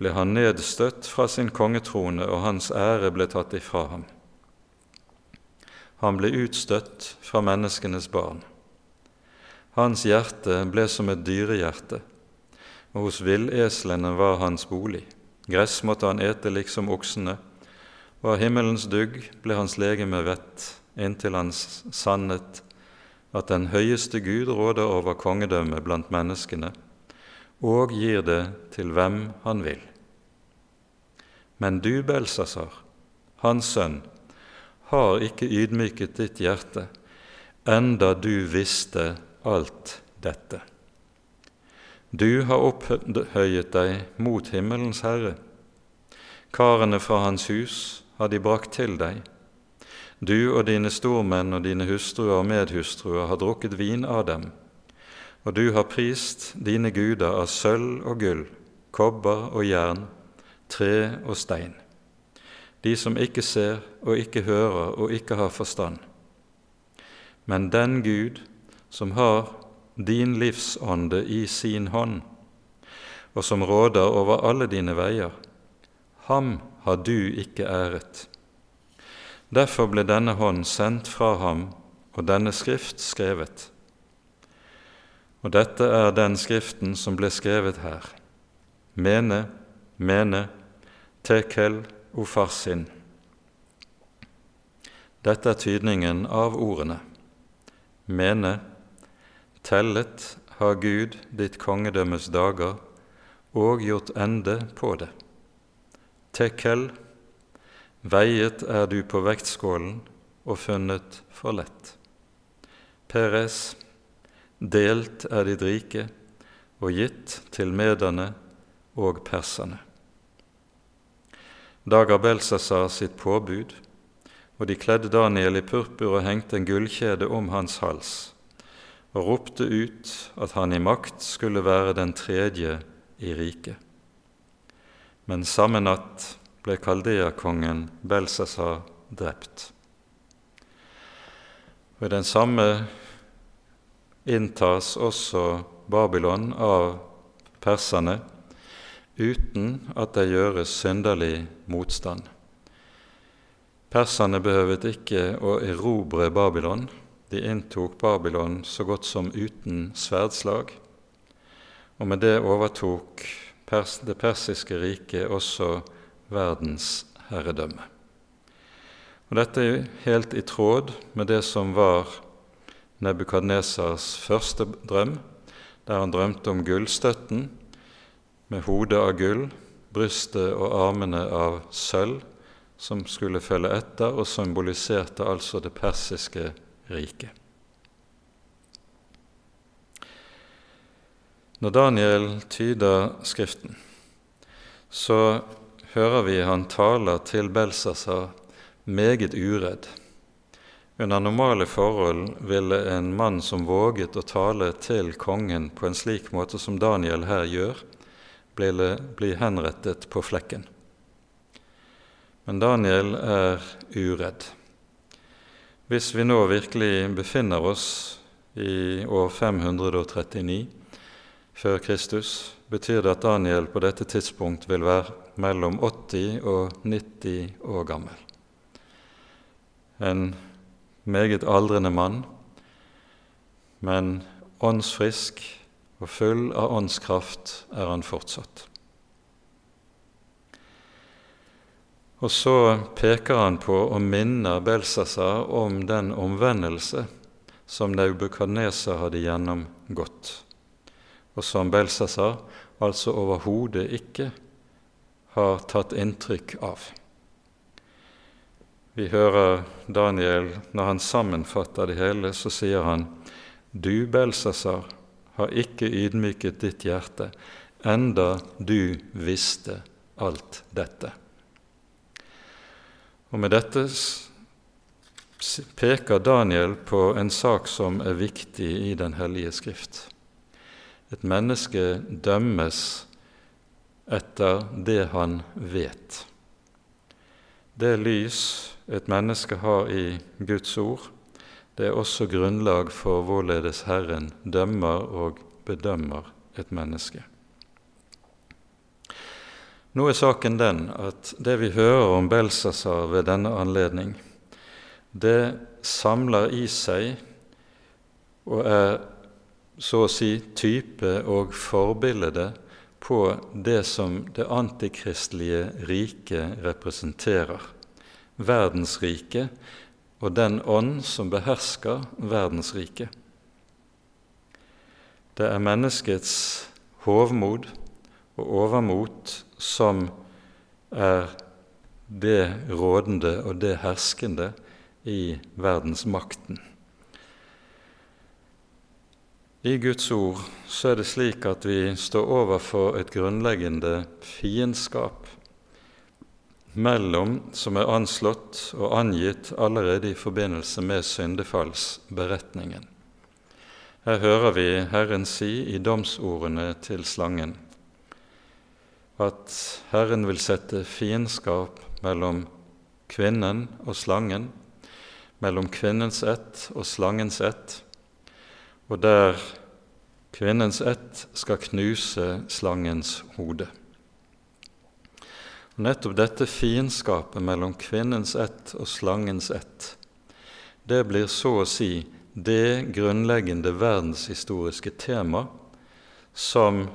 ble han nedstøtt fra sin kongetrone, og hans ære ble tatt ifra ham. Han ble utstøtt fra menneskenes barn. Hans hjerte ble som et dyrehjerte, og hos villeslene var hans bolig. Gress måtte han ete liksom oksene, av himmelens dugg ble hans legeme vett, inntil hans sannhet at den høyeste Gud råder over kongedømmet blant menneskene, og gir det til hvem han vil. Men du, Belsasar, hans sønn, har ikke ydmyket ditt hjerte, enda du visste alt dette. Du har opphøyet deg mot himmelens Herre. Karene fra hans hus har de brakt til deg. Du og dine stormenn og dine hustruer og medhustruer har drukket vin av dem, og du har prist dine guder av sølv og gull, kobber og jern, tre og stein, de som ikke ser og ikke hører og ikke har forstand. Men den Gud som har din livsånde i sin hånd, og som råder over alle dine veier, ham har du ikke æret. Derfor ble denne hånd sendt fra ham og denne skrift skrevet. Og dette er den skriften som ble skrevet her. Mene, mene, tekel ofarsin. Dette er tydningen av ordene. Mene, tellet har Gud ditt kongedømmes dager og gjort ende på det. Tekel, veiet er du på vektskålen og funnet for lett. Peres, delt er ditt rike og gitt til mederne og perserne. Da ga Belsasar sitt påbud, og de kledde Daniel i purpur og hengte en gullkjede om hans hals, og ropte ut at han i makt skulle være den tredje i riket. Men samme natt ble Kaldea-kongen Belsasar drept. Og I den samme inntas også Babylon av perserne uten at det gjøres synderlig motstand. Perserne behøvet ikke å erobre Babylon. De inntok Babylon så godt som uten sverdslag, og med det overtok det persiske riket også verdens herredømme. Og Dette er helt i tråd med det som var Nebukadnesars første drøm, der han drømte om gullstøtten med hodet av gull, brystet og armene av sølv, som skulle følge etter og symboliserte altså det persiske riket. Når Daniel tyder Skriften, så hører vi han taler til Belsasar meget uredd. Under normale forhold ville en mann som våget å tale til kongen på en slik måte som Daniel her gjør, bli henrettet på flekken. Men Daniel er uredd. Hvis vi nå virkelig befinner oss i år 539 før Kristus, betyr det at Daniel på dette tidspunkt vil være mellom 80 og 90 år gammel. En meget aldrende mann, men åndsfrisk og full av åndskraft er han fortsatt. Og så peker han på og minner Belsasar om den omvendelse som Naubukadneser hadde gjennomgått, og som Belsasar altså overhodet ikke har tatt inntrykk av. Vi hører Daniel når han sammenfatter det hele, så sier han Du, Belsasar, har ikke ydmyket ditt hjerte, enda du visste alt dette. Og Med dette peker Daniel på en sak som er viktig i Den hellige skrift. Et menneske dømmes etter det han vet. Det lys et menneske har i Guds ord, det er også grunnlag for hvorledes Herren dømmer og bedømmer et menneske. Nå er saken den at det vi hører om Belsasar ved denne anledning, det samler i seg og er så å si type og forbilde på det som det antikristelige riket representerer. Verdensriket og den ånd som behersker verdensriket. Det er menneskets hovmod og overmot som er det rådende og det herskende i verdensmakten. I Guds ord så er det slik at vi står overfor et grunnleggende fiendskap mellom, som er anslått og angitt allerede i forbindelse med syndefallsberetningen. Her hører vi Herren si i domsordene til slangen at Herren vil sette fiendskap mellom kvinnen og slangen, mellom kvinnens ett og slangens ett, og der kvinnens ett skal knuse slangens hode. Nettopp dette fiendskapet mellom kvinnens ett og slangens ett, det blir så å si det grunnleggende verdenshistoriske tema som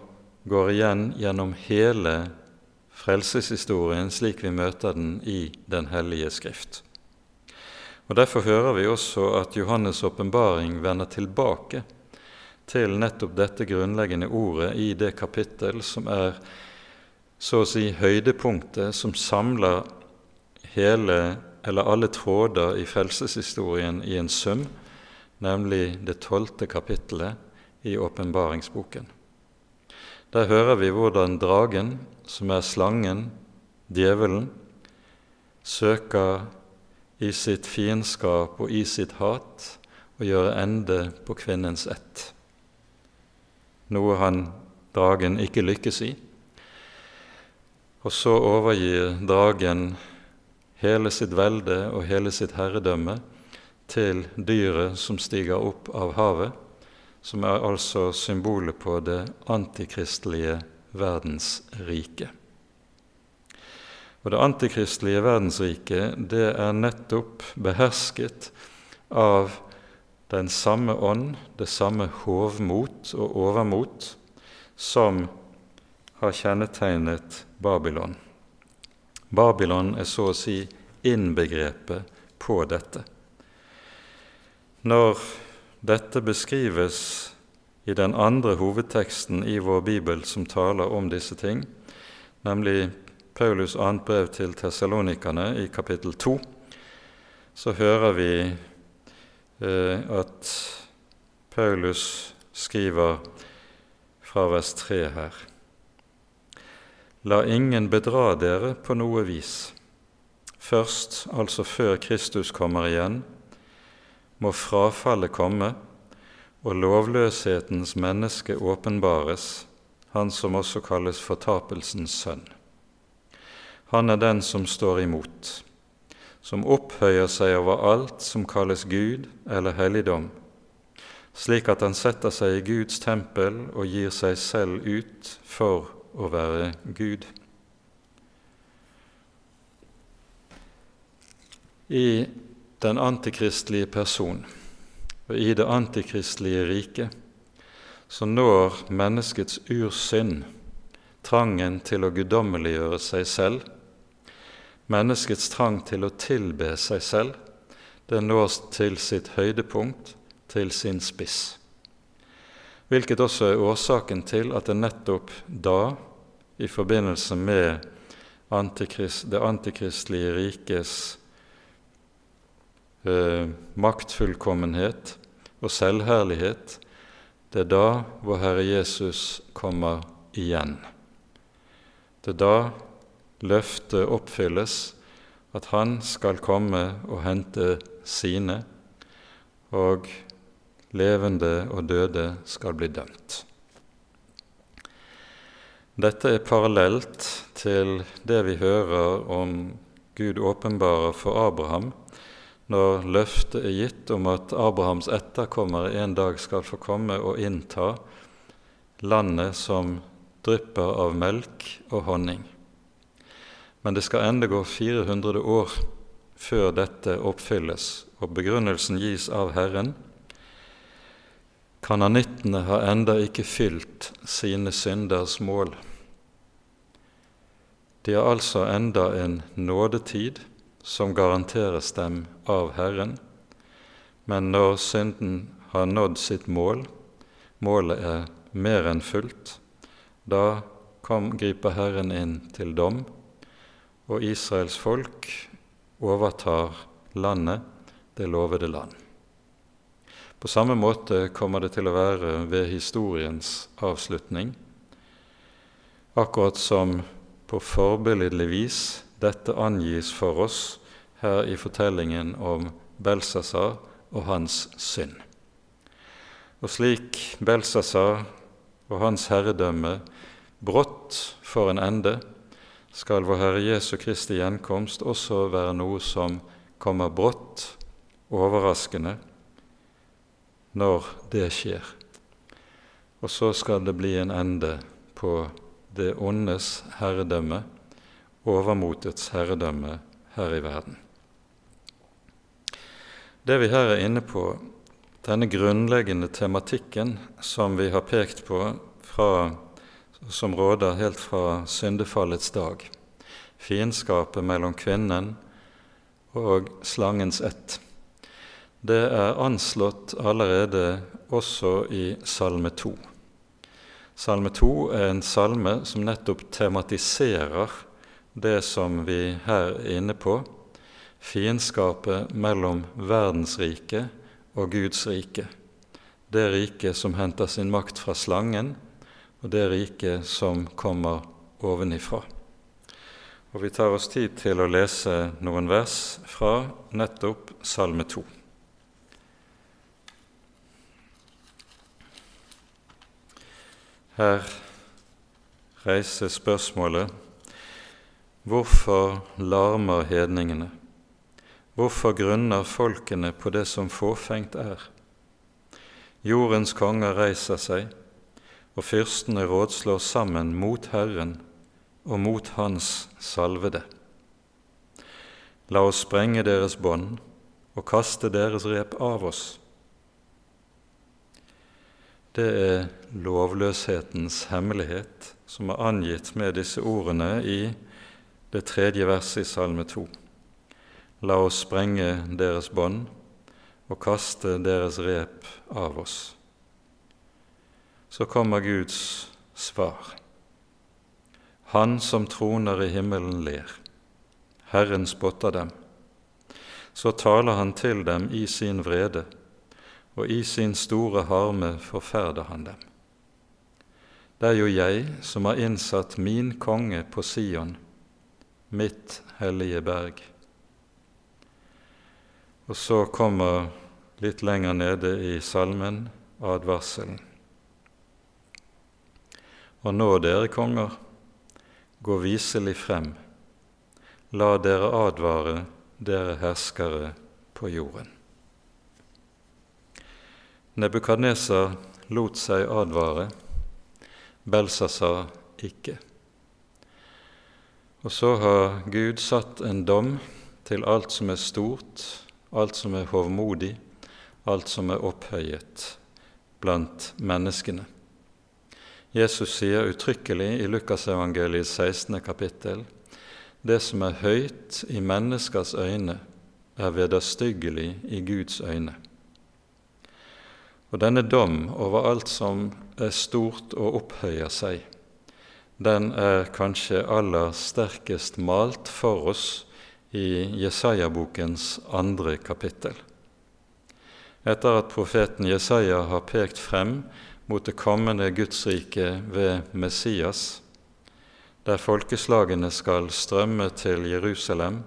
går igjen gjennom hele frelseshistorien slik vi møter den i Den hellige skrift. Og Derfor hører vi også at Johannes' åpenbaring vender tilbake til nettopp dette grunnleggende ordet i det kapittel som er så å si høydepunktet som samler hele eller alle tråder i frelseshistorien i en sum, nemlig det tolvte kapittelet i åpenbaringsboken. Der hører vi hvordan dragen, som er slangen, djevelen, søker i sitt fiendskap og i sitt hat og gjøre ende på kvinnens ett, noe han, dragen, ikke lykkes i. Og så overgir dragen hele sitt velde og hele sitt herredømme til dyret som stiger opp av havet, som er altså symbolet på det antikristelige verdensriket. Og det antikristelige verdensriket det er nettopp behersket av den samme ånd, det samme hovmot og overmot, som har kjennetegnet Babylon. Babylon er så å si innbegrepet på dette. Når dette beskrives i den andre hovedteksten i vår bibel som taler om disse ting, nemlig Paulus' annet brev til tessalonikerne i kapittel 2, så hører vi eh, at Paulus skriver fra vers 3 her. La ingen bedra dere på noe vis. Først, altså før Kristus kommer igjen, må frafallet komme og lovløshetens menneske åpenbares, han som også kalles fortapelsens sønn. Han er den som står imot, som opphøyer seg over alt som kalles Gud eller helligdom, slik at han setter seg i Guds tempel og gir seg selv ut for å være Gud. I den antikristelige person og i det antikristelige riket så når menneskets ursynd trangen til å guddommeliggjøre seg selv, menneskets trang til å tilbe seg selv, det når til sitt høydepunkt, til sin spiss hvilket også er årsaken til at det nettopp da, i forbindelse med antikrist, det antikristelige rikes eh, maktfullkommenhet og selvherlighet, det er da vår Herre Jesus kommer igjen. Det er da løftet oppfylles at Han skal komme og hente sine, og levende og døde skal bli dømt. Dette er parallelt til det vi hører om Gud åpenbarer for Abraham når løftet er gitt om at Abrahams etterkommere en dag skal få komme og innta landet som drypper av melk og honning. Men det skal ende gå 400 år før dette oppfylles, og begrunnelsen gis av Herren Kananittene har enda ikke fylt sine synders mål. De har altså enda en nådetid som garanteres dem av Herren, men når synden har nådd sitt mål, målet er mer enn fullt, da kom, griper Herren inn til dom, og Israels folk overtar landet, det lovede land. På samme måte kommer det til å være ved historiens avslutning, akkurat som på forbilledlig vis dette angis for oss her i fortellingen om Belsasar og hans synd. Og slik Belsasar og hans herredømme brått får en ende, skal vår Herre Jesu Kristi gjenkomst også være noe som kommer brått, overraskende, når det skjer. Og så skal det bli en ende på det ondes herredømme overmotets herredømme her i verden. Det vi her er inne på, denne grunnleggende tematikken som vi har pekt på fra, som råder helt fra syndefallets dag, fiendskapet mellom kvinnen og slangens ett, det er anslått allerede også i Salme 2. Salme 2 er en salme som nettopp tematiserer det som vi her er inne på, fiendskapet mellom verdensriket og Guds rike. Det riket som henter sin makt fra slangen, og det riket som kommer ovenifra. Og Vi tar oss tid til å lese noen vers fra nettopp Salme 2. Her reises spørsmålet hvorfor larmer hedningene? Hvorfor grunner folkene på det som fåfengt er? Jordens konger reiser seg, og fyrstene rådslår sammen mot Herren og mot Hans salvede. La oss sprenge deres bånd og kaste deres rep av oss. Det er lovløshetens hemmelighet som er angitt med disse ordene i det tredje verset i Salme 2. La oss sprenge deres bånd og kaste deres rep av oss. Så kommer Guds svar. Han som troner i himmelen, ler. Herren spotter dem. Så taler han til dem i sin vrede, og i sin store harme forferder han dem. Det er jo jeg som har innsatt min konge på Sion, mitt hellige berg. Og så kommer litt lenger nede i salmen advarselen. Og nå, dere konger, gå viselig frem, la dere advare, dere herskere på jorden. Nebukadneser lot seg advare, Belsasar ikke. Og så har Gud satt en dom til alt som er stort, alt som er hovmodig, alt som er opphøyet blant menneskene. Jesus sier uttrykkelig i Lukasevangeliets 16. kapittel det som er høyt i menneskers øyne, er vederstyggelig i Guds øyne. Og denne dom over alt som er stort og opphøyer seg, den er kanskje aller sterkest malt for oss i Jesaja-bokens andre kapittel. Etter at profeten Jesaja har pekt frem mot det kommende Gudsriket ved Messias, der folkeslagene skal strømme til Jerusalem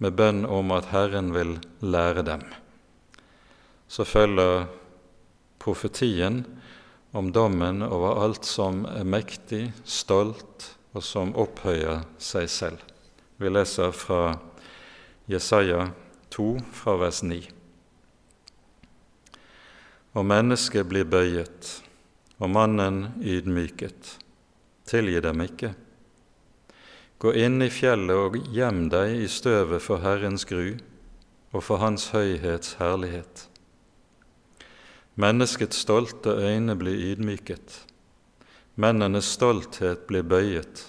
med bønn om at Herren vil lære dem, så følger profetien om dommen over alt som er mektig, stolt og som opphøyer seg selv. Vi leser fra Jesaja 2 fra vers 9. Og mennesket blir bøyet, og mannen ydmyket. Tilgi dem ikke. Gå inn i fjellet og gjem deg i støvet for Herrens gru og for Hans høyhets herlighet. Menneskets stolte øyne blir ydmyket, mennenes stolthet blir bøyet,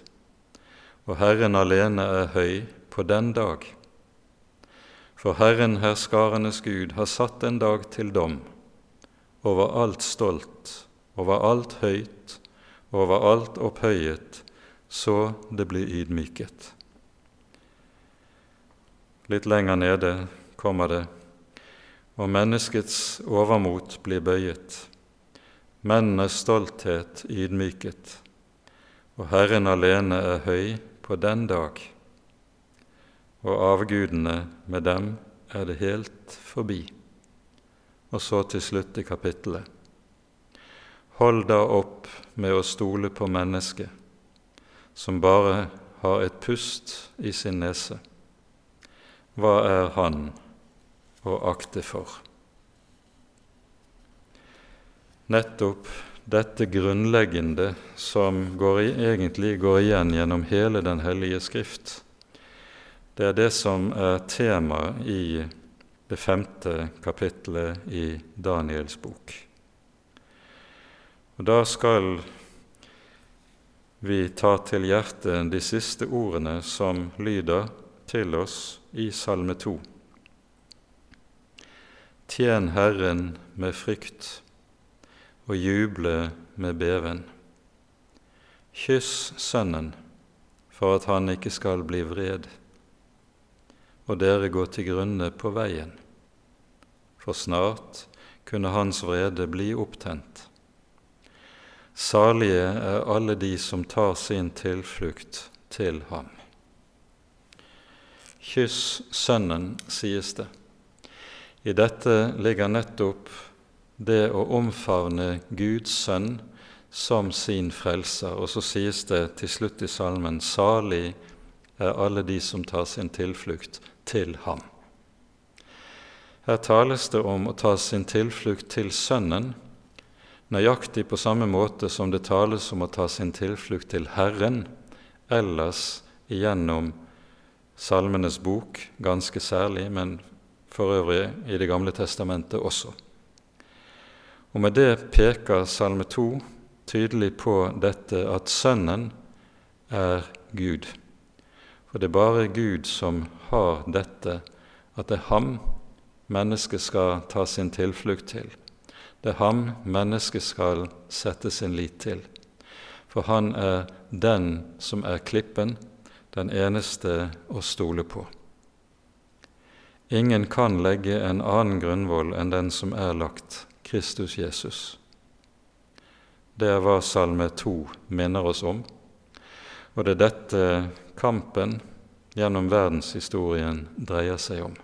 og Herren alene er høy på den dag. For Herren herskarenes Gud har satt en dag til dom over alt stolt, over alt høyt, over alt opphøyet, så det blir ydmyket. Litt lenger nede kommer det og menneskets overmot blir bøyet, mennenes stolthet ydmyket, og Herren alene er høy på den dag og avgudene med dem er det helt forbi. Og så til slutt i kapittelet. Hold da opp med å stole på mennesket, som bare har et pust i sin nese. Hva er han å akte for? Nettopp dette grunnleggende som går i, egentlig går igjen gjennom hele Den hellige skrift. Det er det som er temaet i det femte kapitlet i Daniels bok. Og Da skal vi ta til hjertet de siste ordene som lyder til oss i Salme 2. Tjen Herren med frykt og juble med beven. Kyss Sønnen for at han ikke skal bli vred, og dere gå til grunne på veien, for snart kunne hans vrede bli opptent. Salige er alle de som tar sin tilflukt til ham. Kyss Sønnen, sies det. I dette ligger nettopp det å omfavne Guds sønn som sin frelser. Og så sies det til slutt i salmen salig er alle de som tar sin tilflukt til ham. Her tales det om å ta sin tilflukt til Sønnen, nøyaktig på samme måte som det tales om å ta sin tilflukt til Herren, ellers igjennom Salmenes bok ganske særlig, men for øvrig i Det gamle testamentet også. Og med det peker Salme 2 tydelig på dette at Sønnen er Gud. For det er bare Gud som har dette, at det er ham mennesket skal ta sin tilflukt til. Det er ham mennesket skal sette sin lit til. For han er den som er klippen, den eneste å stole på. Ingen kan legge en annen grunnvoll enn den som er lagt, Kristus Jesus. Det er hva Salme 2 minner oss om, og det er dette kampen gjennom verdenshistorien dreier seg om.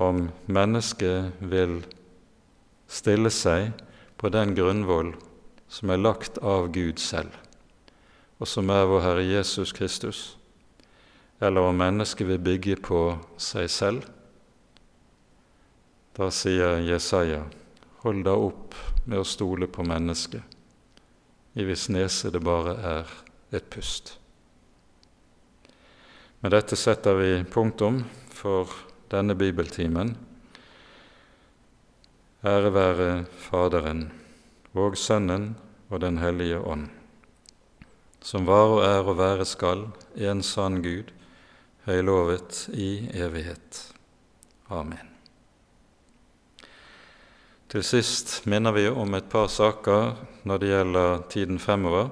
Om mennesket vil stille seg på den grunnvoll som er lagt av Gud selv, og som er vår Herre Jesus Kristus, eller om mennesket vil bygge på seg selv da sier Jesaja, hold da opp med å stole på mennesket, i hvis nese det bare er et pust. Med dette setter vi punktum for denne bibeltimen. Ære være Faderen og Sønnen og Den hellige ånd, som var og er og være skal, en sann Gud, høylovet i evighet. Amen. Til sist minner vi om et par saker når det gjelder tiden fremover.